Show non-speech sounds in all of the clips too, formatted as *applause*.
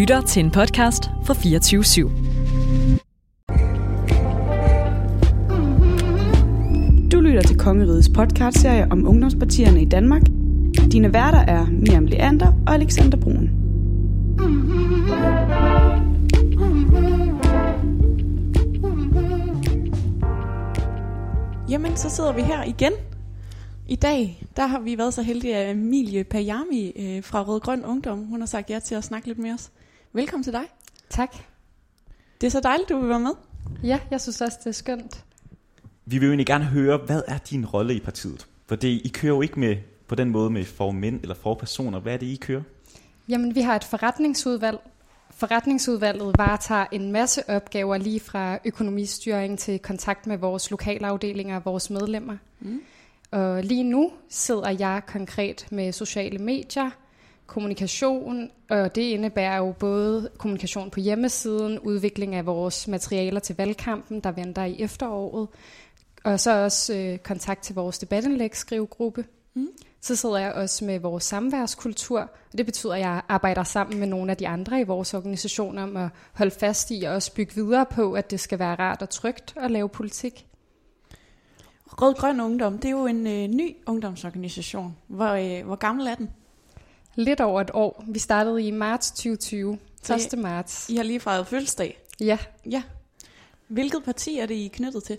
lytter til en podcast fra 24 /7. Du lytter til Kongerigets podcastserie om ungdomspartierne i Danmark. Dine værter er Miriam Leander og Alexander Brun. Jamen, så sidder vi her igen. I dag, der har vi været så heldige, at Emilie Pajami øh, fra Rød Grøn Ungdom, hun har sagt ja til at snakke lidt med os. Velkommen til dig. Tak. Det er så dejligt, du vil være med. Ja, jeg synes også, det er skønt. Vi vil jo egentlig gerne høre, hvad er din rolle i partiet? For det, I kører jo ikke med på den måde med for mænd eller for personer. Hvad er det, I kører? Jamen, vi har et forretningsudvalg. Forretningsudvalget varetager en masse opgaver lige fra økonomistyring til kontakt med vores lokalafdelinger og vores medlemmer. Mm. Og lige nu sidder jeg konkret med sociale medier, kommunikation, og det indebærer jo både kommunikation på hjemmesiden, udvikling af vores materialer til valgkampen, der venter i efteråret, og så også øh, kontakt til vores debatindlægsskrivegruppe. Mm. Så sidder jeg også med vores samværskultur, og det betyder, at jeg arbejder sammen med nogle af de andre i vores organisation om at holde fast i og også bygge videre på, at det skal være rart og trygt at lave politik. Rød Grøn Ungdom, det er jo en øh, ny ungdomsorganisation. Hvor, øh, hvor gammel er den? Lidt over et år. Vi startede i marts 2020. 1. marts. I har lige fejret fødselsdag. Ja. Ja. Hvilket parti er det, I er knyttet til?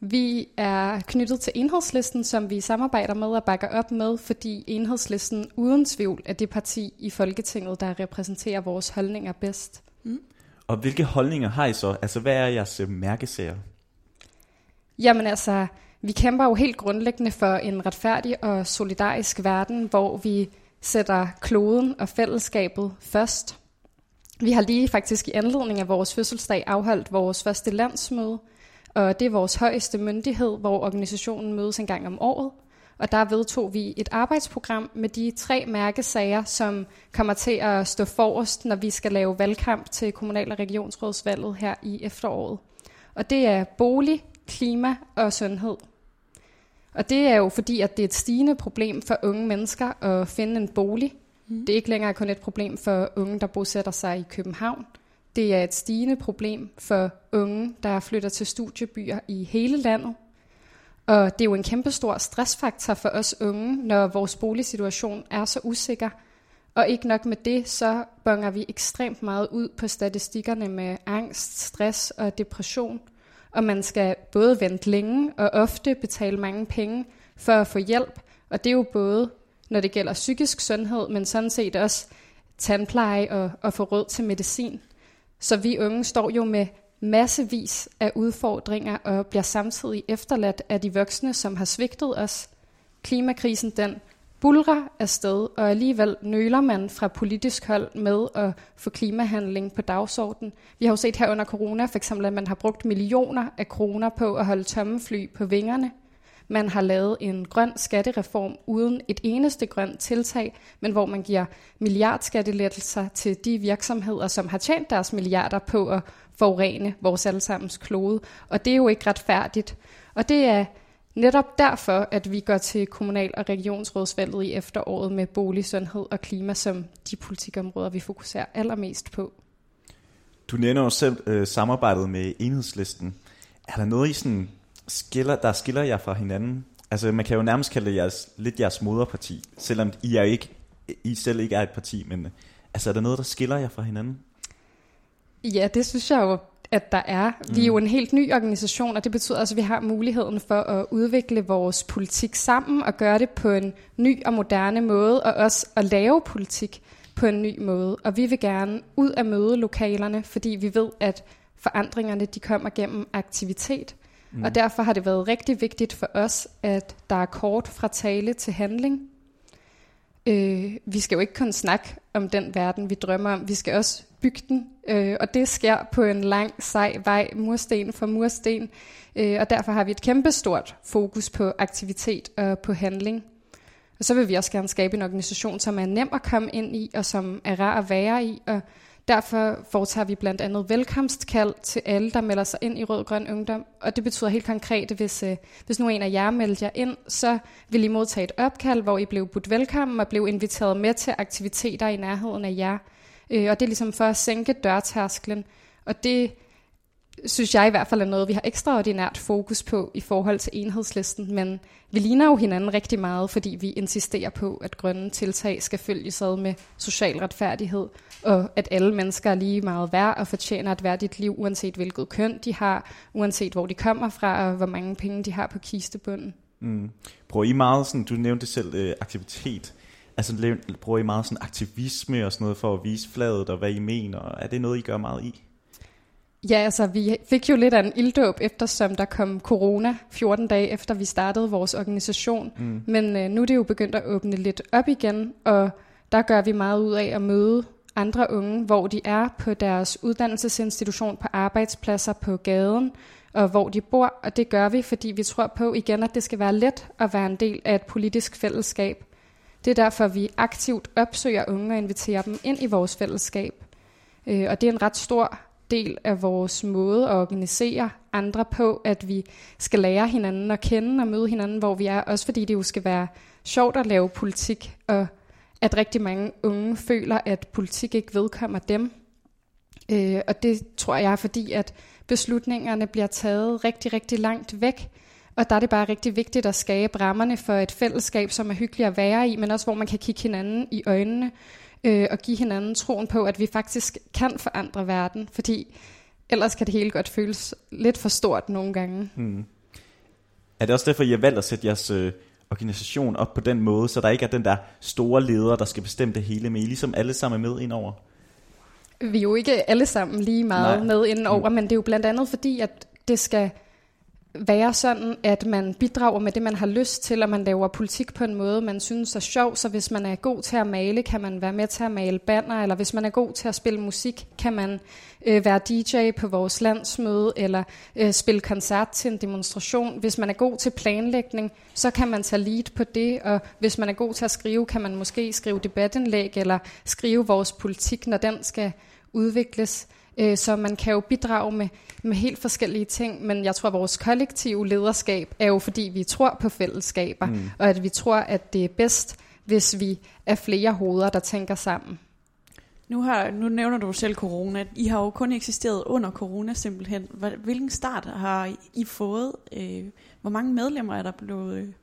Vi er knyttet til enhedslisten, som vi samarbejder med og bakker op med, fordi enhedslisten uden tvivl er det parti i Folketinget, der repræsenterer vores holdninger bedst. Mm. Og hvilke holdninger har I så? Altså, hvad er jeres øh, mærkesager? Jamen altså, vi kæmper jo helt grundlæggende for en retfærdig og solidarisk verden, hvor vi sætter kloden og fællesskabet først. Vi har lige faktisk i anledning af vores fødselsdag afholdt vores første landsmøde, og det er vores højeste myndighed, hvor organisationen mødes en gang om året. Og der vedtog vi et arbejdsprogram med de tre mærkesager, som kommer til at stå forrest, når vi skal lave valgkamp til kommunal- og regionsrådsvalget her i efteråret. Og det er bolig, klima og sundhed. Og det er jo fordi, at det er et stigende problem for unge mennesker at finde en bolig. Mm. Det er ikke længere kun et problem for unge, der bosætter sig i København. Det er et stigende problem for unge, der flytter til studiebyer i hele landet. Og det er jo en kæmpe stor stressfaktor for os unge, når vores boligsituation er så usikker. Og ikke nok med det, så bonger vi ekstremt meget ud på statistikkerne med angst, stress og depression. Og man skal både vente længe og ofte betale mange penge for at få hjælp. Og det er jo både, når det gælder psykisk sundhed, men sådan set også tandpleje og, og få råd til medicin. Så vi unge står jo med massevis af udfordringer og bliver samtidig efterladt af de voksne, som har svigtet os. Klimakrisen den bulrer afsted, og alligevel nøler man fra politisk hold med at få klimahandling på dagsordenen. Vi har jo set her under corona for eksempel, at man har brugt millioner af kroner på at holde tomme fly på vingerne. Man har lavet en grøn skattereform uden et eneste grønt tiltag, men hvor man giver milliardskattelettelser til de virksomheder, som har tjent deres milliarder på at forurene vores allesammens klode. Og det er jo ikke retfærdigt. Og det er netop derfor, at vi går til kommunal- og regionsrådsvalget i efteråret med bolig, sundhed og klima som de politikområder, vi fokuserer allermest på. Du nævner jo selv øh, samarbejdet med enhedslisten. Er der noget, I sådan skiller, der skiller jer fra hinanden? Altså, man kan jo nærmest kalde det jeres, lidt jeres moderparti, selvom I, er ikke, I selv ikke er et parti, men altså, er der noget, der skiller jer fra hinanden? Ja, det synes jeg jo, at der er. Vi er jo mm. en helt ny organisation, og det betyder også, at vi har muligheden for at udvikle vores politik sammen og gøre det på en ny og moderne måde, og også at lave politik på en ny måde. Og vi vil gerne ud af mødelokalerne, fordi vi ved, at forandringerne de kommer gennem aktivitet. Mm. Og derfor har det været rigtig vigtigt for os, at der er kort fra tale til handling. Øh, vi skal jo ikke kun snakke om den verden, vi drømmer om. Vi skal også bygge den. Øh, og det sker på en lang, sej vej, mursten for mursten. Øh, og derfor har vi et kæmpestort fokus på aktivitet og på handling. Og så vil vi også gerne skabe en organisation, som er nem at komme ind i, og som er rar at være i, og Derfor foretager vi blandt andet velkomstkald til alle, der melder sig ind i Rød Grøn Ungdom. Og det betyder helt konkret, at hvis, øh, hvis nu en af jer melder jer ind, så vil I modtage et opkald, hvor I blev budt velkommen og blev inviteret med til aktiviteter i nærheden af jer. Øh, og det er ligesom for at sænke dørtærsklen. Og det synes jeg i hvert fald er noget, vi har ekstraordinært fokus på i forhold til enhedslisten. Men vi ligner jo hinanden rigtig meget, fordi vi insisterer på, at grønne tiltag skal følges ad med social retfærdighed, og at alle mennesker er lige meget værd og fortjener et værdigt liv, uanset hvilket køn de har, uanset hvor de kommer fra, og hvor mange penge de har på kistebunden. Mm. Bruger I meget, sådan, du nævnte selv, øh, aktivitet. Altså bruger I meget sådan aktivisme og sådan noget for at vise fladet og hvad I mener? Er det noget, I gør meget i? Ja, altså vi fik jo lidt af en ilddåb, eftersom der kom corona 14 dage efter vi startede vores organisation. Mm. Men øh, nu er det jo begyndt at åbne lidt op igen, og der gør vi meget ud af at møde andre unge, hvor de er på deres uddannelsesinstitution, på arbejdspladser, på gaden, og hvor de bor. Og det gør vi, fordi vi tror på igen, at det skal være let at være en del af et politisk fællesskab. Det er derfor, vi aktivt opsøger unge og inviterer dem ind i vores fællesskab. Øh, og det er en ret stor del af vores måde at organisere andre på, at vi skal lære hinanden at kende og møde hinanden, hvor vi er. Også fordi det jo skal være sjovt at lave politik, og at rigtig mange unge føler, at politik ikke vedkommer dem. Øh, og det tror jeg er fordi, at beslutningerne bliver taget rigtig, rigtig langt væk. Og der er det bare rigtig vigtigt at skabe rammerne for et fællesskab, som er hyggeligt at være i, men også hvor man kan kigge hinanden i øjnene øh, og give hinanden troen på, at vi faktisk kan forandre verden, fordi ellers kan det hele godt føles lidt for stort nogle gange. Hmm. Er det også derfor, I har valgt at sætte jeres øh, organisation op på den måde, så der ikke er den der store leder, der skal bestemme det hele, men I ligesom alle sammen er med indover? Vi er jo ikke alle sammen lige meget Nej. med indover, mm. men det er jo blandt andet fordi, at det skal være sådan, at man bidrager med det, man har lyst til, og man laver politik på en måde, man synes er sjov. Så hvis man er god til at male, kan man være med til at male banner, eller hvis man er god til at spille musik, kan man øh, være DJ på vores landsmøde, eller øh, spille koncert til en demonstration. Hvis man er god til planlægning, så kan man tage lead på det, og hvis man er god til at skrive, kan man måske skrive debatindlæg, eller skrive vores politik, når den skal udvikles. Øh, så man kan jo bidrage med, med helt forskellige ting, men jeg tror, at vores kollektive lederskab er jo, fordi vi tror på fællesskaber, mm. og at vi tror, at det er bedst, hvis vi er flere hoveder, der tænker sammen. Nu, har, nu nævner du selv corona. I har jo kun eksisteret under corona simpelthen. Hvilken start har I fået? Øh, hvor mange medlemmer er der blevet,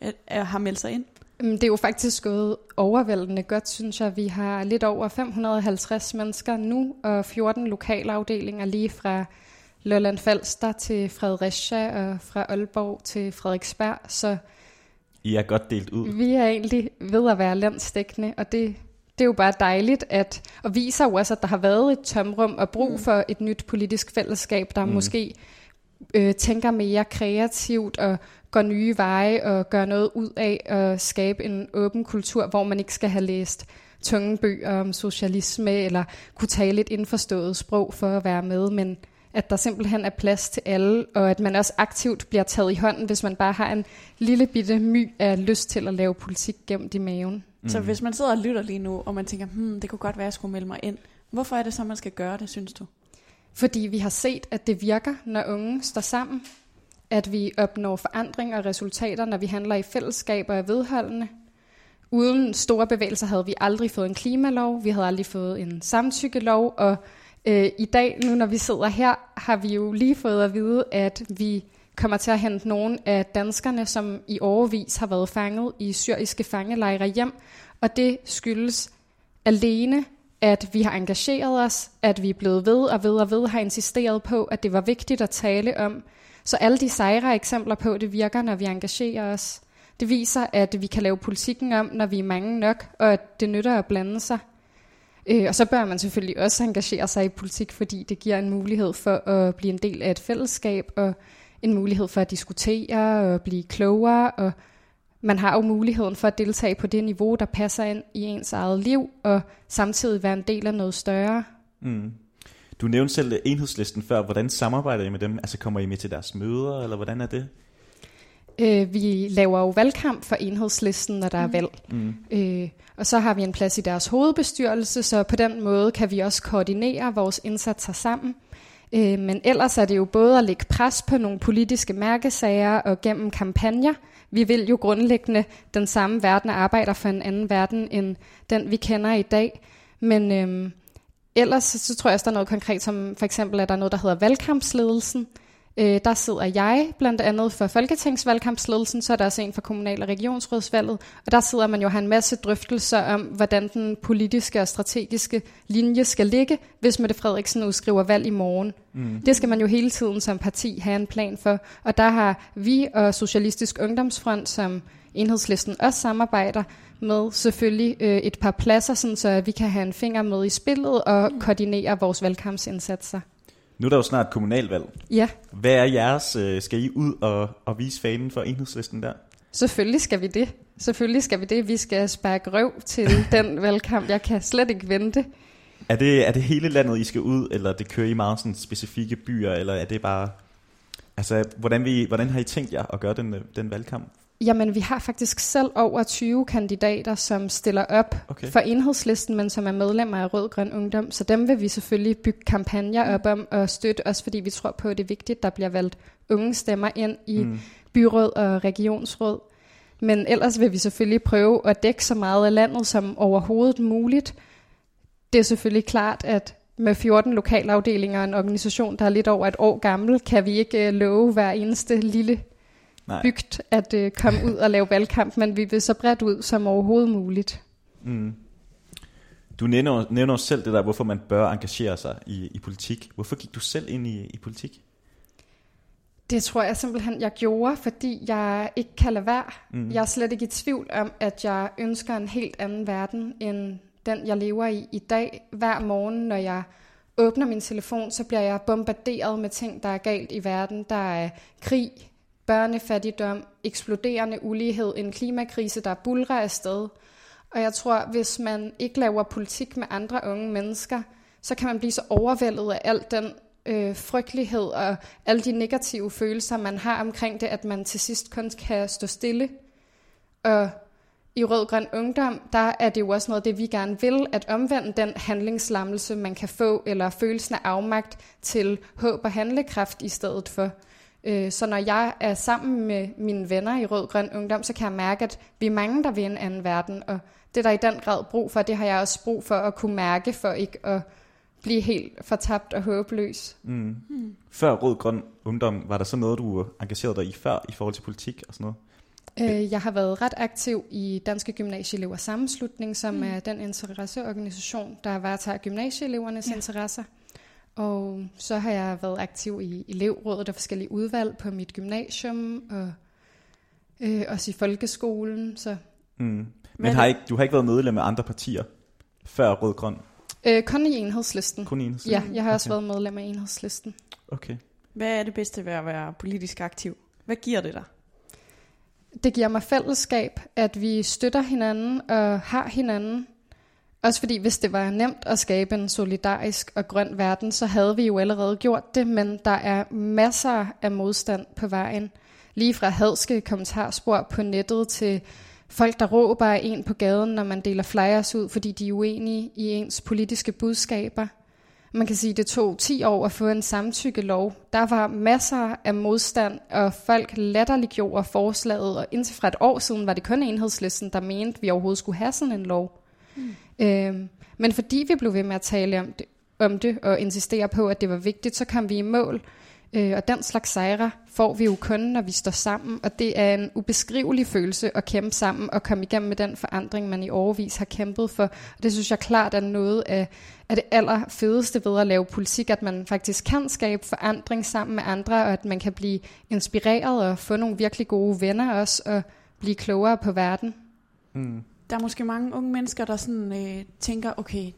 er, er, har meldt sig ind? Det er jo faktisk gået overvældende godt, synes jeg. Vi har lidt over 550 mennesker nu, og 14 lokalafdelinger lige fra Lolland Falster til Fredericia og fra Aalborg til Frederiksberg. Så I er godt delt ud. Vi er egentlig ved at være landsdækkende, og det, det er jo bare dejligt, at, og viser jo også, at der har været et tomrum og brug mm. for et nyt politisk fællesskab, der mm. måske øh, tænker mere kreativt og går nye veje og gør noget ud af at skabe en åben kultur, hvor man ikke skal have læst tunge bøger om socialisme eller kunne tale et indforstået sprog for at være med, men at der simpelthen er plads til alle, og at man også aktivt bliver taget i hånden, hvis man bare har en lille bitte my af lyst til at lave politik gennem i maven. Mm. Så hvis man sidder og lytter lige nu, og man tænker, hmm, det kunne godt være, at jeg skulle melde mig ind, hvorfor er det så, man skal gøre det, synes du? Fordi vi har set, at det virker, når unge står sammen. At vi opnår forandring og resultater, når vi handler i fællesskab og er vedholdende. Uden store bevægelser havde vi aldrig fået en klimalov, vi havde aldrig fået en samtykkelov, og øh, i dag, nu når vi sidder her, har vi jo lige fået at vide, at vi kommer til at hente nogle af danskerne, som i overvis har været fanget i syriske fangelejre hjem, og det skyldes alene at vi har engageret os, at vi er blevet ved og ved og ved har insisteret på, at det var vigtigt at tale om. Så alle de sejre eksempler på, det virker, når vi engagerer os. Det viser, at vi kan lave politikken om, når vi er mange nok, og at det nytter at blande sig. Øh, og så bør man selvfølgelig også engagere sig i politik, fordi det giver en mulighed for at blive en del af et fællesskab, og en mulighed for at diskutere og blive klogere, og man har jo muligheden for at deltage på det niveau, der passer ind i ens eget liv, og samtidig være en del af noget større. Mm. Du nævnte selv enhedslisten før. Hvordan samarbejder I med dem? Altså kommer I med til deres møder, eller hvordan er det? Øh, vi laver jo valgkamp for enhedslisten, når der er mm. valg. Mm. Øh, og så har vi en plads i deres hovedbestyrelse, så på den måde kan vi også koordinere vores indsatser sammen. Øh, men ellers er det jo både at lægge pres på nogle politiske mærkesager og gennem kampagner, vi vil jo grundlæggende den samme verden og arbejder for en anden verden end den, vi kender i dag. Men øhm, ellers så tror jeg også, der er noget konkret, som for eksempel er der noget, der hedder valgkampsledelsen. Øh, der sidder jeg blandt andet for Folketingsvalgkampsledelsen, så er der også en for kommunal- og regionsrådsvalget, og der sidder man jo og har en masse drøftelser om, hvordan den politiske og strategiske linje skal ligge, hvis Mette Frederiksen udskriver valg i morgen. Mm. Det skal man jo hele tiden som parti have en plan for, og der har vi og Socialistisk Ungdomsfront, som enhedslisten også samarbejder med, selvfølgelig øh, et par pladser, sådan så vi kan have en finger med i spillet og koordinere vores valgkampsindsatser. Nu er der jo snart kommunalvalg. Ja. Hvad er jeres, øh, skal I ud og, og vise fanen for enhedslisten der? Selvfølgelig skal vi det. Selvfølgelig skal vi det. Vi skal spærke røv til *laughs* den valgkamp. Jeg kan slet ikke vente. Er det, er det hele landet, I skal ud, eller det kører I meget sådan specifikke byer, eller er det bare... Altså, hvordan, vi, hvordan har I tænkt jer at gøre den, den valgkamp? Jamen, vi har faktisk selv over 20 kandidater, som stiller op okay. for enhedslisten, men som er medlemmer af Rød Grøn Ungdom. Så dem vil vi selvfølgelig bygge kampagner op om og støtte, også fordi vi tror på, at det er vigtigt, at der bliver valgt unge stemmer ind i mm. byråd og regionsråd. Men ellers vil vi selvfølgelig prøve at dække så meget af landet som overhovedet muligt. Det er selvfølgelig klart, at med 14 lokalafdelinger og en organisation, der er lidt over et år gammel, kan vi ikke øh, love hver eneste lille Nej. bygd at øh, komme ud og lave valgkamp, men vi vil så bredt ud som overhovedet muligt. Mm. Du nævner, nævner selv det der, hvorfor man bør engagere sig i, i politik. Hvorfor gik du selv ind i, i politik? Det tror jeg simpelthen, jeg gjorde, fordi jeg ikke kan lade være. Mm. Jeg er slet ikke i tvivl om, at jeg ønsker en helt anden verden, end den, jeg lever i i dag. Hver morgen, når jeg åbner min telefon, så bliver jeg bombarderet med ting, der er galt i verden. Der er krig, børnefattigdom, eksploderende ulighed, en klimakrise, der bulrer afsted. Og jeg tror, hvis man ikke laver politik med andre unge mennesker, så kan man blive så overvældet af al den øh, frygtelighed og alle de negative følelser, man har omkring det, at man til sidst kun kan stå stille. Og i Rød Grøn Ungdom, der er det jo også noget af det, vi gerne vil, at omvende den handlingslammelse, man kan få, eller følelsen af afmagt til håb og handlekraft i stedet for. Øh, så når jeg er sammen med mine venner i Rød Grøn Ungdom, så kan jeg mærke, at vi er mange, der vil en anden verden, og det er der i den grad brug for, det har jeg også brug for at kunne mærke, for ikke at blive helt fortabt og håbløs. Mm. Mm. Før Rød Grøn Ungdom, var der så noget, du engagerede dig i før i forhold til politik og sådan noget? Øh, jeg har været ret aktiv i Danske Gymnasieelever Sammenslutning, som mm. er den interesseorganisation, der varetager gymnasieelevernes ja. interesser. Og så har jeg været aktiv i elevrådet og forskellige udvalg på mit gymnasium, og øh, også i folkeskolen. Så. Mm. Men, Men har ikke, du har ikke været medlem af andre partier før Rød Grøn? Øh, kun i enhedslisten. Kun i enhedslisten? Ja, jeg har okay. også været medlem af enhedslisten. Okay. Hvad er det bedste ved at være politisk aktiv? Hvad giver det dig? Det giver mig fællesskab, at vi støtter hinanden og har hinanden, også fordi hvis det var nemt at skabe en solidarisk og grøn verden, så havde vi jo allerede gjort det, men der er masser af modstand på vejen. Lige fra hadske kommentarspor på nettet til folk, der råber af en på gaden, når man deler flyers ud, fordi de er uenige i ens politiske budskaber. Man kan sige, at det tog 10 år at få en samtykkelov. Der var masser af modstand, og folk latterliggjorde forslaget, og indtil fra et år siden var det kun enhedslisten, der mente, at vi overhovedet skulle have sådan en lov. Mm. Øhm, men fordi vi blev ved med at tale om det, om det og insistere på, at det var vigtigt, så kom vi i mål. Øh, og den slags sejre får vi jo kun, når vi står sammen, og det er en ubeskrivelig følelse at kæmpe sammen og komme igennem med den forandring, man i overvis har kæmpet for. Og det synes jeg klart er noget af, af det allerfedeste ved at lave politik, at man faktisk kan skabe forandring sammen med andre, og at man kan blive inspireret og få nogle virkelig gode venner også, og blive klogere på verden. Mm. Der er måske mange unge mennesker, der sådan, øh, tænker, okay,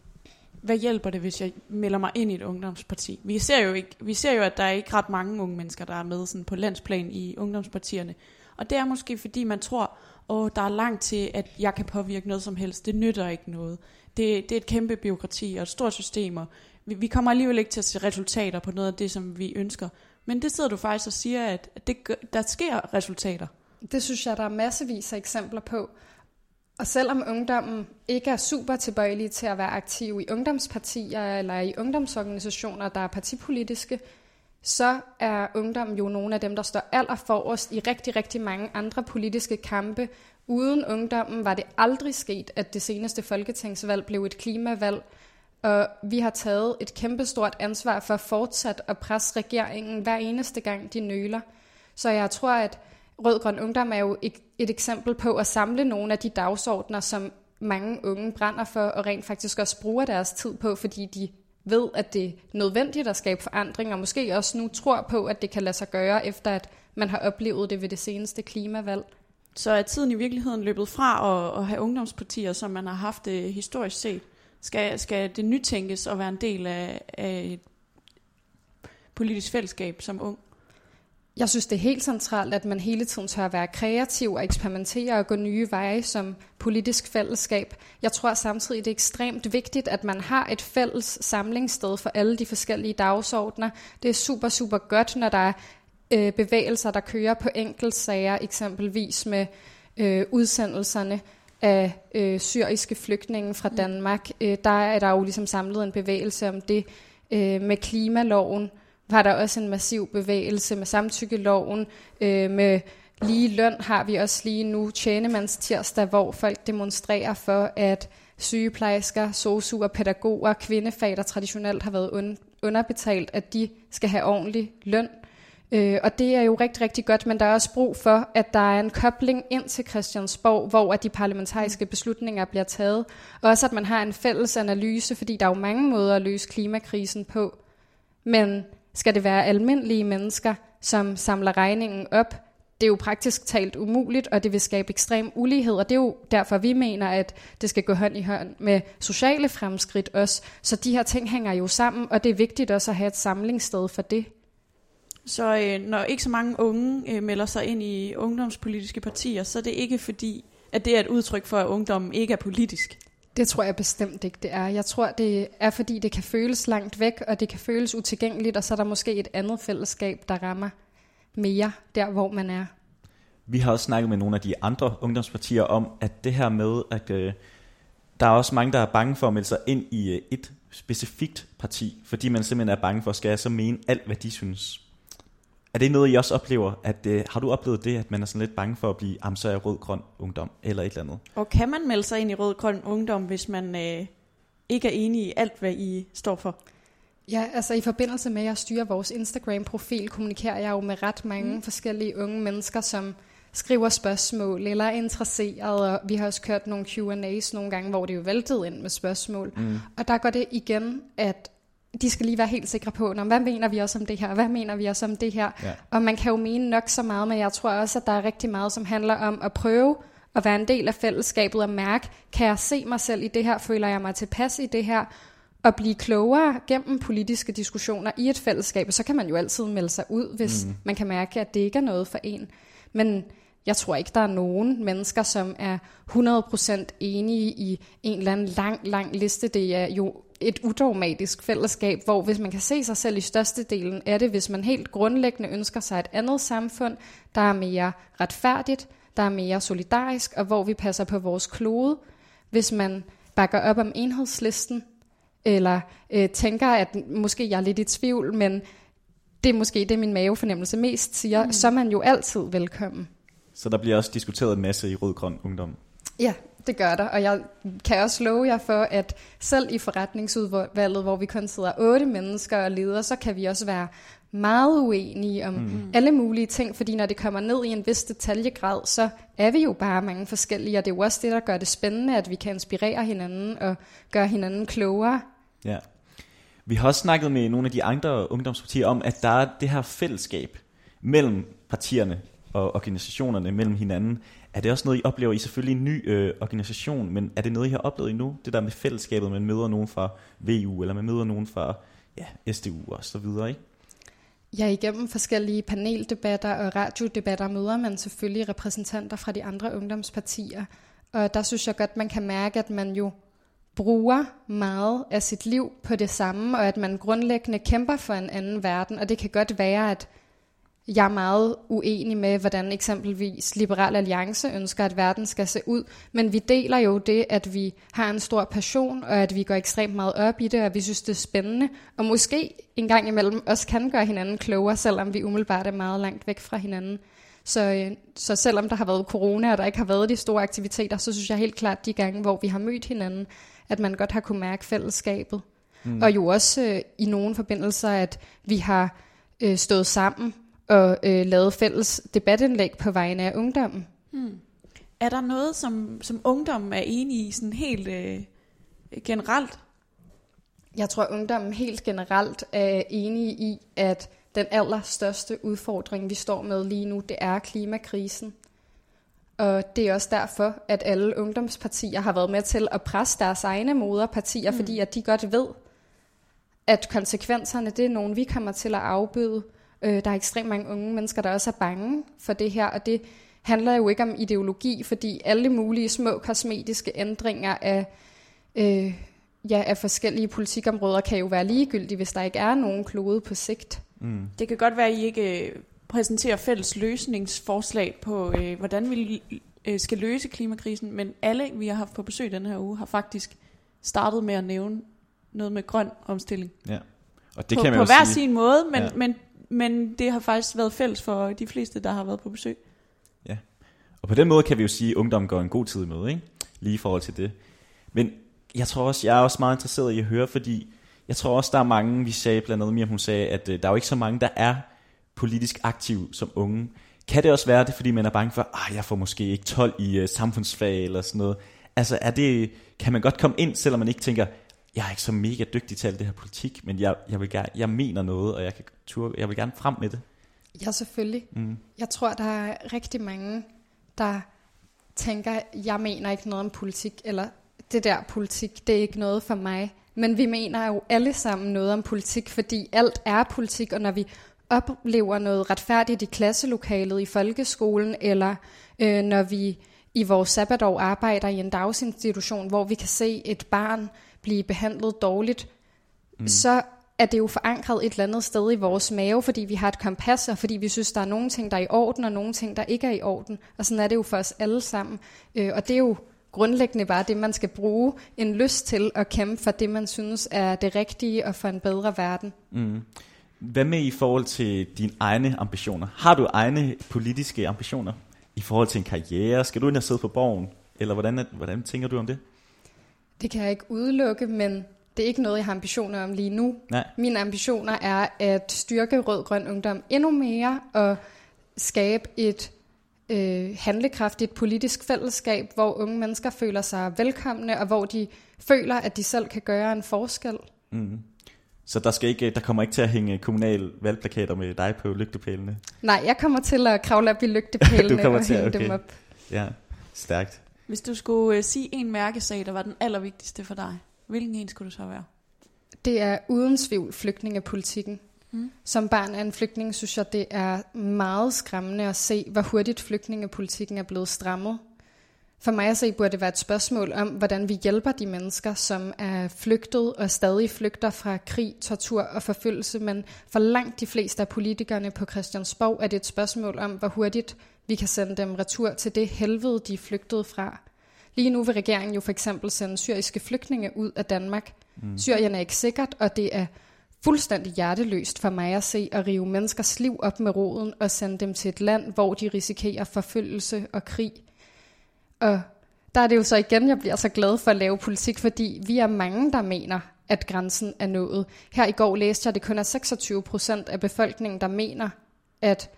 hvad hjælper det, hvis jeg melder mig ind i et ungdomsparti? Vi ser jo, ikke, vi ser jo at der er ikke ret mange unge mennesker, der er med sådan på landsplan i ungdomspartierne. Og det er måske, fordi man tror, at der er langt til, at jeg kan påvirke noget som helst. Det nytter ikke noget. Det, det er et kæmpe byråkrati og et stort system, og vi, vi kommer alligevel ikke til at se resultater på noget af det, som vi ønsker. Men det sidder du faktisk og siger, at det, der sker resultater. Det synes jeg, der er massevis af eksempler på. Og selvom ungdommen ikke er super tilbøjelige til at være aktive i ungdomspartier eller i ungdomsorganisationer, der er partipolitiske, så er ungdommen jo nogle af dem, der står aller forrest i rigtig, rigtig mange andre politiske kampe. Uden ungdommen var det aldrig sket, at det seneste folketingsvalg blev et klimavalg. og vi har taget et kæmpestort ansvar for fortsat at presse regeringen hver eneste gang, de nøler. Så jeg tror, at Rød Grøn Ungdom er jo et, et eksempel på at samle nogle af de dagsordner, som mange unge brænder for, og rent faktisk også bruger deres tid på, fordi de ved, at det er nødvendigt at skabe forandring, og måske også nu tror på, at det kan lade sig gøre, efter at man har oplevet det ved det seneste klimavalg. Så er tiden i virkeligheden løbet fra at, at have ungdomspartier, som man har haft det historisk set? Skal, skal det nytænkes og være en del af, af et politisk fællesskab som ung? Jeg synes, det er helt centralt, at man hele tiden tør være kreativ og eksperimentere og gå nye veje som politisk fællesskab. Jeg tror samtidig, det er ekstremt vigtigt, at man har et fælles samlingssted for alle de forskellige dagsordner. Det er super, super godt, når der er øh, bevægelser, der kører på enkeltsager, eksempelvis med øh, udsendelserne af øh, syriske flygtninge fra Danmark. Øh, der er der jo ligesom samlet en bevægelse om det øh, med klimaloven, var der også en massiv bevægelse med samtykkeloven, øh, med lige løn har vi også lige nu tjenemands tirsdag, hvor folk demonstrerer for, at sygeplejersker, sosuer, pædagoger, kvindefag, der traditionelt har været un- underbetalt, at de skal have ordentlig løn. Øh, og det er jo rigtig, rigtig godt, men der er også brug for, at der er en kobling ind til Christiansborg, hvor at de parlamentariske beslutninger bliver taget. Og også at man har en fælles analyse, fordi der er jo mange måder at løse klimakrisen på. Men skal det være almindelige mennesker, som samler regningen op? Det er jo praktisk talt umuligt, og det vil skabe ekstrem ulighed, og det er jo derfor, vi mener, at det skal gå hånd i hånd med sociale fremskridt også. Så de her ting hænger jo sammen, og det er vigtigt også at have et samlingssted for det. Så øh, når ikke så mange unge øh, melder sig ind i ungdomspolitiske partier, så er det ikke fordi, at det er et udtryk for, at ungdommen ikke er politisk. Det tror jeg bestemt ikke, det er. Jeg tror, det er, fordi det kan føles langt væk, og det kan føles utilgængeligt, og så er der måske et andet fællesskab, der rammer mere der, hvor man er. Vi har også snakket med nogle af de andre ungdomspartier om, at det her med, at øh, der er også mange, der er bange for at melde sig ind i øh, et specifikt parti, fordi man simpelthen er bange for, at skal jeg så mene alt, hvad de synes. Er det noget, I også oplever? At, øh, har du oplevet det, at man er sådan lidt bange for at blive, am så er rød-grøn ungdom, eller et eller andet? Og kan man melde sig ind i rød-grøn ungdom, hvis man øh, ikke er enig i alt, hvad I står for? Ja, altså i forbindelse med, at jeg styrer vores Instagram-profil, kommunikerer jeg jo med ret mange mm. forskellige unge mennesker, som skriver spørgsmål eller er interesseret, og vi har også kørt nogle Q&A's nogle gange, hvor det er jo væltet ind med spørgsmål. Mm. Og der går det igen, at de skal lige være helt sikre på, Nå, hvad mener vi også om det her, hvad mener vi også om det her. Ja. Og man kan jo mene nok så meget, men jeg tror også, at der er rigtig meget, som handler om at prøve at være en del af fællesskabet og mærke, kan jeg se mig selv i det her, føler jeg mig tilpas i det her, og blive klogere gennem politiske diskussioner i et fællesskab, så kan man jo altid melde sig ud, hvis mm. man kan mærke, at det ikke er noget for en. Men jeg tror ikke, der er nogen mennesker, som er 100% enige i en eller anden lang, lang liste. Det er jo et udogmatisk fællesskab, hvor hvis man kan se sig selv i størstedelen af det, hvis man helt grundlæggende ønsker sig et andet samfund, der er mere retfærdigt, der er mere solidarisk, og hvor vi passer på vores klode, hvis man bakker op om enhedslisten, eller øh, tænker, at måske jeg er lidt i tvivl, men det er måske det, min mavefornemmelse mest siger, mm. så er man jo altid velkommen. Så der bliver også diskuteret en masse i Rød-Grøn Ungdom? Ja, det gør der, og jeg kan også love jer for, at selv i forretningsudvalget, hvor vi kun sidder otte mennesker og ledere, så kan vi også være meget uenige om mm. alle mulige ting, fordi når det kommer ned i en vis detaljegrad, så er vi jo bare mange forskellige, og det er jo også det, der gør det spændende, at vi kan inspirere hinanden og gøre hinanden klogere. Ja. Vi har også snakket med nogle af de andre ungdomspartier om, at der er det her fællesskab mellem partierne og organisationerne mellem hinanden. Er det også noget, I oplever i selvfølgelig en ny øh, organisation, men er det noget, I har oplevet endnu? Det der med fællesskabet, man møder nogen fra VU, eller man møder nogen fra ja, SDU og så videre, ikke? Ja, igennem forskellige paneldebatter og radiodebatter møder man selvfølgelig repræsentanter fra de andre ungdomspartier. Og der synes jeg godt, man kan mærke, at man jo bruger meget af sit liv på det samme, og at man grundlæggende kæmper for en anden verden. Og det kan godt være, at jeg er meget uenig med, hvordan eksempelvis Liberal Alliance ønsker, at verden skal se ud, men vi deler jo det, at vi har en stor passion, og at vi går ekstremt meget op i det, og vi synes, det er spændende, og måske en gang imellem også kan gøre hinanden klogere, selvom vi umiddelbart er meget langt væk fra hinanden. Så, øh, så selvom der har været corona, og der ikke har været de store aktiviteter, så synes jeg helt klart de gange, hvor vi har mødt hinanden, at man godt har kunne mærke fællesskabet. Mm. Og jo også øh, i nogle forbindelser, at vi har øh, stået sammen og øh, lavet fælles debatindlæg på vegne af ungdommen. Hmm. Er der noget, som, som ungdommen er enige i sådan helt øh, generelt? Jeg tror, ungdommen helt generelt er enige i, at den allerstørste udfordring, vi står med lige nu, det er klimakrisen. Og det er også derfor, at alle ungdomspartier har været med til at presse deres egne moderpartier, mm. fordi at de godt ved, at konsekvenserne, det er nogen, vi kommer til at afbøde. Øh, der er ekstremt mange unge mennesker, der også er bange for det her, og det handler jo ikke om ideologi, fordi alle mulige små kosmetiske ændringer af, øh, ja, af forskellige politikområder kan jo være ligegyldige, hvis der ikke er nogen klode på sigt. Mm. Det kan godt være, at I ikke øh, præsenterer fælles løsningsforslag på, øh, hvordan vi øh, skal løse klimakrisen, men alle, vi har haft på besøg den her uge, har faktisk startet med at nævne noget med grøn omstilling. Ja. Og det på, kan man på jo hver sige. sin måde, men, Ja. men, men det har faktisk været fælles for de fleste, der har været på besøg. Ja. Og på den måde kan vi jo sige, at ungdommen går en god tid med, ikke? Lige i forhold til det. Men jeg tror også, jeg er også meget interesseret i at høre, fordi jeg tror også, der er mange, vi sagde blandt andet Mia, hun sagde, at øh, der er jo ikke så mange, der er politisk aktiv som unge. Kan det også være det, fordi man er bange for, at jeg får måske ikke 12 i uh, samfundsfag eller sådan noget? Altså, er det, kan man godt komme ind, selvom man ikke tænker, jeg er ikke så mega dygtig til alt det her politik, men jeg, jeg, vil gerne, jeg mener noget, og jeg, kan turde, jeg vil gerne frem med det. Ja, selvfølgelig. Mm. Jeg tror, der er rigtig mange, der tænker, jeg mener ikke noget om politik, eller det der politik, det er ikke noget for mig. Men vi mener jo alle sammen noget om politik, fordi alt er politik, og når vi oplever noget retfærdigt i klasselokalet i folkeskolen, eller øh, når vi i vores sabbatår arbejder i en dagsinstitution, hvor vi kan se et barn blive behandlet dårligt, mm. så er det jo forankret et eller andet sted i vores mave, fordi vi har et kompas, og fordi vi synes, der er nogle ting, der er i orden, og nogle ting, der ikke er i orden. Og sådan er det jo for os alle sammen. Øh, og det er jo grundlæggende bare det, man skal bruge en lyst til at kæmpe for det, man synes er det rigtige og for en bedre verden. Mm. Hvad med i forhold til dine egne ambitioner? Har du egne politiske ambitioner i forhold til en karriere? Skal du ind og sidde på borgen? Eller hvordan, hvordan tænker du om det? Det kan jeg ikke udelukke, men det er ikke noget, jeg har ambitioner om lige nu. Nej. Mine ambitioner er at styrke Rød-Grøn Ungdom endnu mere og skabe et øh, handlekraftigt politisk fællesskab, hvor unge mennesker føler sig velkomne, og hvor de føler, at de selv kan gøre en forskel. Mm. Så der, skal ikke, der kommer ikke til at hænge kommunal valgplakater med dig på lygtepælene? Nej, jeg kommer til at kravle op i *laughs* lygtepælene Du kommer og til, hænge dem okay. op. Ja, stærkt. Hvis du skulle øh, sige en mærkesag, der var den allervigtigste for dig, hvilken en skulle du så være? Det er uden tvivl flygtningepolitikken. Mm. Som barn af en flygtning, synes jeg, det er meget skræmmende at se, hvor hurtigt flygtningepolitikken er blevet strammet. For mig at se, burde det være et spørgsmål om, hvordan vi hjælper de mennesker, som er flygtet og stadig flygter fra krig, tortur og forfølgelse. Men for langt de fleste af politikerne på Christiansborg er det et spørgsmål om, hvor hurtigt vi kan sende dem retur til det helvede, de er flygtet fra. Lige nu vil regeringen jo for eksempel sende syriske flygtninge ud af Danmark. Mm. Syrien er ikke sikkert, og det er fuldstændig hjerteløst for mig at se at rive menneskers liv op med roden og sende dem til et land, hvor de risikerer forfølgelse og krig. Og der er det jo så igen, jeg bliver så glad for at lave politik, fordi vi er mange, der mener, at grænsen er nået. Her i går læste jeg, at det kun er 26 procent af befolkningen, der mener, at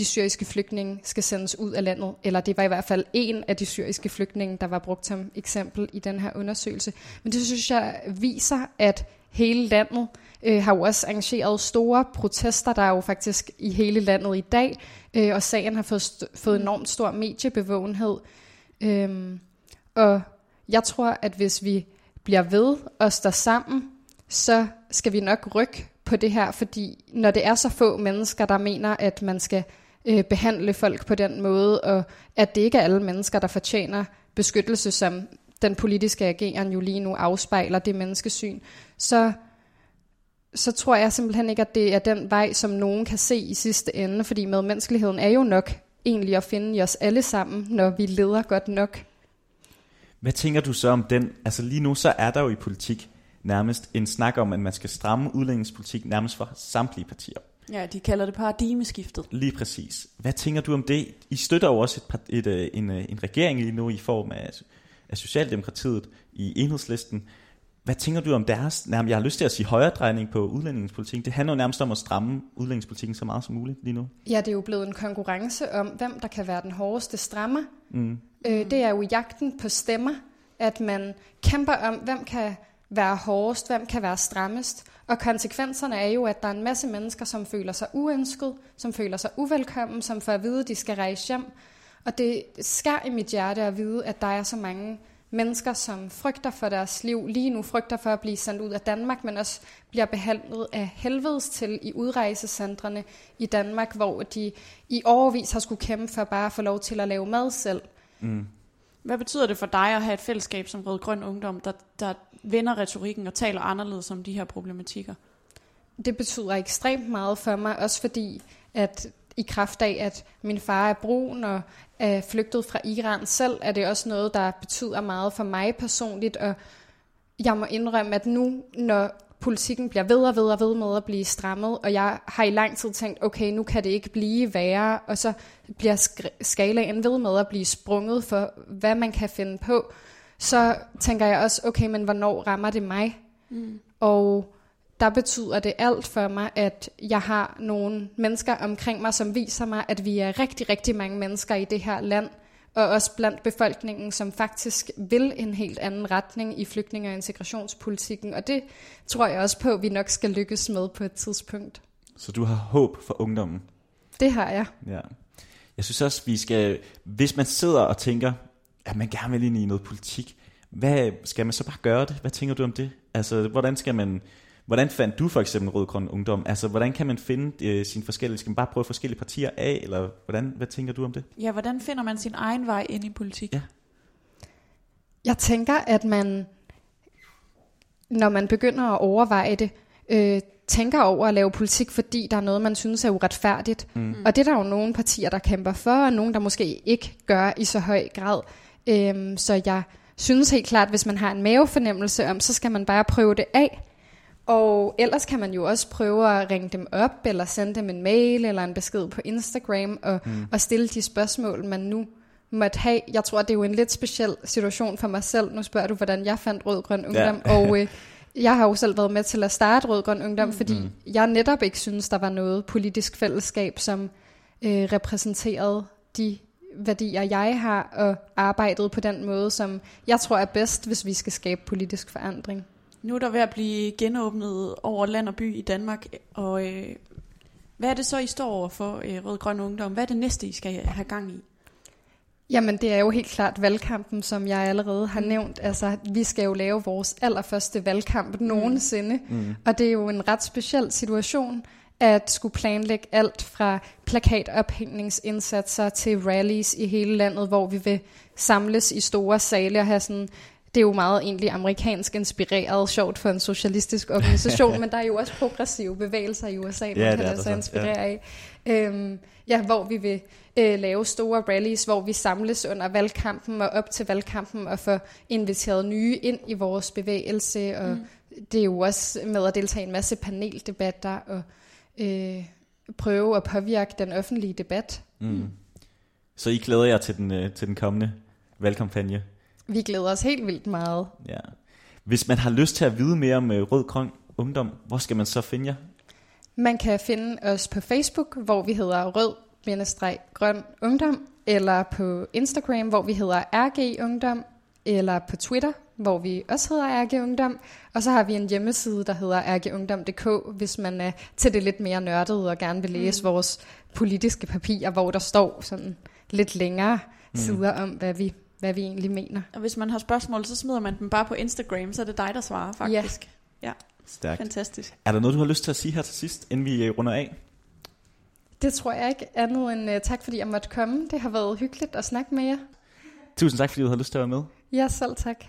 de syriske flygtninge skal sendes ud af landet. Eller det var i hvert fald en af de syriske flygtninge, der var brugt som eksempel i den her undersøgelse. Men det synes jeg viser, at hele landet øh, har jo også arrangeret store protester. Der er jo faktisk i hele landet i dag, øh, og sagen har fået, st- fået enormt stor mediebevågenhed. Øhm, og jeg tror, at hvis vi bliver ved og står sammen, så skal vi nok rykke på det her, fordi når det er så få mennesker, der mener, at man skal øh, behandle folk på den måde, og at det ikke er alle mennesker, der fortjener beskyttelse, som den politiske ageren jo lige nu afspejler det menneskesyn, så, så tror jeg simpelthen ikke, at det er den vej, som nogen kan se i sidste ende, fordi medmenneskeligheden er jo nok egentlig at finde i os alle sammen, når vi leder godt nok. Hvad tænker du så om den? Altså lige nu, så er der jo i politik nærmest en snak om, at man skal stramme udlændingspolitik nærmest for samtlige partier. Ja, de kalder det paradigmeskiftet. Lige præcis. Hvad tænker du om det? I støtter jo også et, et, et, en, øh, en regering lige nu i form af, af Socialdemokratiet i enhedslisten. Hvad tænker du om deres, nærmest, jeg har lyst til at sige højredrejning på udlændingspolitikken. Det handler jo nærmest om at stramme udlændingspolitikken så meget som muligt lige nu. Ja, det er jo blevet en konkurrence om, hvem der kan være den hårdeste strammer. Mm. Øh, det er jo jagten på stemmer, at man kæmper om, hvem kan være hårdest, hvem kan være strammest. Og konsekvenserne er jo, at der er en masse mennesker, som føler sig uønsket, som føler sig uvelkommen, som får at vide, at de skal rejse hjem. Og det skær i mit hjerte at vide, at der er så mange mennesker, som frygter for deres liv, lige nu frygter for at blive sendt ud af Danmark, men også bliver behandlet af helvedes til i udrejsecentrene i Danmark, hvor de i overvis har skulle kæmpe for bare at få lov til at lave mad selv. Mm. Hvad betyder det for dig at have et fællesskab som Rød Grøn Ungdom, der, der vender retorikken og taler anderledes om de her problematikker? Det betyder ekstremt meget for mig, også fordi at i kraft af, at min far er brun og er flygtet fra Iran selv, er det også noget, der betyder meget for mig personligt, og jeg må indrømme, at nu, når politikken bliver ved og ved og ved med at blive strammet, og jeg har i lang tid tænkt, okay, nu kan det ikke blive værre, og så bliver skalaen ved med at blive sprunget for, hvad man kan finde på, så tænker jeg også, okay, men hvornår rammer det mig? Mm. Og der betyder det alt for mig, at jeg har nogle mennesker omkring mig, som viser mig, at vi er rigtig, rigtig mange mennesker i det her land, og også blandt befolkningen, som faktisk vil en helt anden retning i flygtninge- og integrationspolitikken. Og det tror jeg også på, at vi nok skal lykkes med på et tidspunkt. Så du har håb for ungdommen? Det har jeg. Ja. Jeg synes også, vi skal, hvis man sidder og tænker, at man gerne vil ind i noget politik, hvad skal man så bare gøre det? Hvad tænker du om det? Altså, hvordan skal man Hvordan fandt du for eksempel Rød Grøn Ungdom? Altså, hvordan kan man finde øh, sine forskellige... Skal man bare prøve forskellige partier af, eller hvordan, hvad tænker du om det? Ja, hvordan finder man sin egen vej ind i politik? Ja. Jeg tænker, at man, når man begynder at overveje det, øh, tænker over at lave politik, fordi der er noget, man synes er uretfærdigt. Mm. Og det er der jo nogle partier, der kæmper for, og nogle, der måske ikke gør i så høj grad. Øhm, så jeg synes helt klart, hvis man har en mavefornemmelse om, så skal man bare prøve det af. Og ellers kan man jo også prøve at ringe dem op, eller sende dem en mail, eller en besked på Instagram, og, mm. og stille de spørgsmål, man nu måtte have. Jeg tror, det er jo en lidt speciel situation for mig selv. Nu spørger du, hvordan jeg fandt Rød Grøn Ungdom, ja. og øh, jeg har jo selv været med til at starte Rød Grøn Ungdom, mm. fordi mm. jeg netop ikke synes, der var noget politisk fællesskab, som øh, repræsenterede de værdier, jeg har, og arbejdet på den måde, som jeg tror er bedst, hvis vi skal skabe politisk forandring. Nu er der ved at blive genåbnet over land og by i Danmark, og øh, hvad er det så, I står over for, øh, Rød Grøn Ungdom? Hvad er det næste, I skal have gang i? Jamen, det er jo helt klart valgkampen, som jeg allerede har mm. nævnt. Altså, vi skal jo lave vores allerførste valgkamp mm. nogensinde, mm. og det er jo en ret speciel situation, at skulle planlægge alt fra plakatophængningsindsatser til rallies i hele landet, hvor vi vil samles i store sale og have sådan det er jo meget egentlig amerikansk inspireret, sjovt for en socialistisk organisation, *laughs* men der er jo også progressive bevægelser i USA, man ja, kan lade sig inspirere ja. af. Øhm, ja, hvor vi vil øh, lave store rallies, hvor vi samles under valgkampen og op til valgkampen og få inviteret nye ind i vores bevægelse, og mm. det er jo også med at deltage i en masse paneldebatter og øh, prøve at påvirke den offentlige debat. Mm. Så I glæder jer til den, øh, til den kommende valgkampagne? Vi glæder os helt vildt meget. Ja. Hvis man har lyst til at vide mere om øh, Rød Grøn Ungdom, hvor skal man så finde jer? Man kan finde os på Facebook, hvor vi hedder Rød Grøn Ungdom, eller på Instagram, hvor vi hedder RG Ungdom, eller på Twitter, hvor vi også hedder RG Ungdom. Og så har vi en hjemmeside, der hedder rgungdom.dk, hvis man er til det lidt mere nørdede og gerne vil læse mm. vores politiske papirer, hvor der står sådan lidt længere mm. sider om, hvad vi hvad vi egentlig mener. Og hvis man har spørgsmål, så smider man dem bare på Instagram, så er det dig, der svarer faktisk. Ja. ja. Stærkt. Fantastisk. Er der noget, du har lyst til at sige her til sidst, inden vi øh, runder af? Det tror jeg ikke andet end uh, tak, fordi jeg måtte komme. Det har været hyggeligt at snakke med jer. Tusind tak, fordi du har lyst til at være med. Ja, selv tak.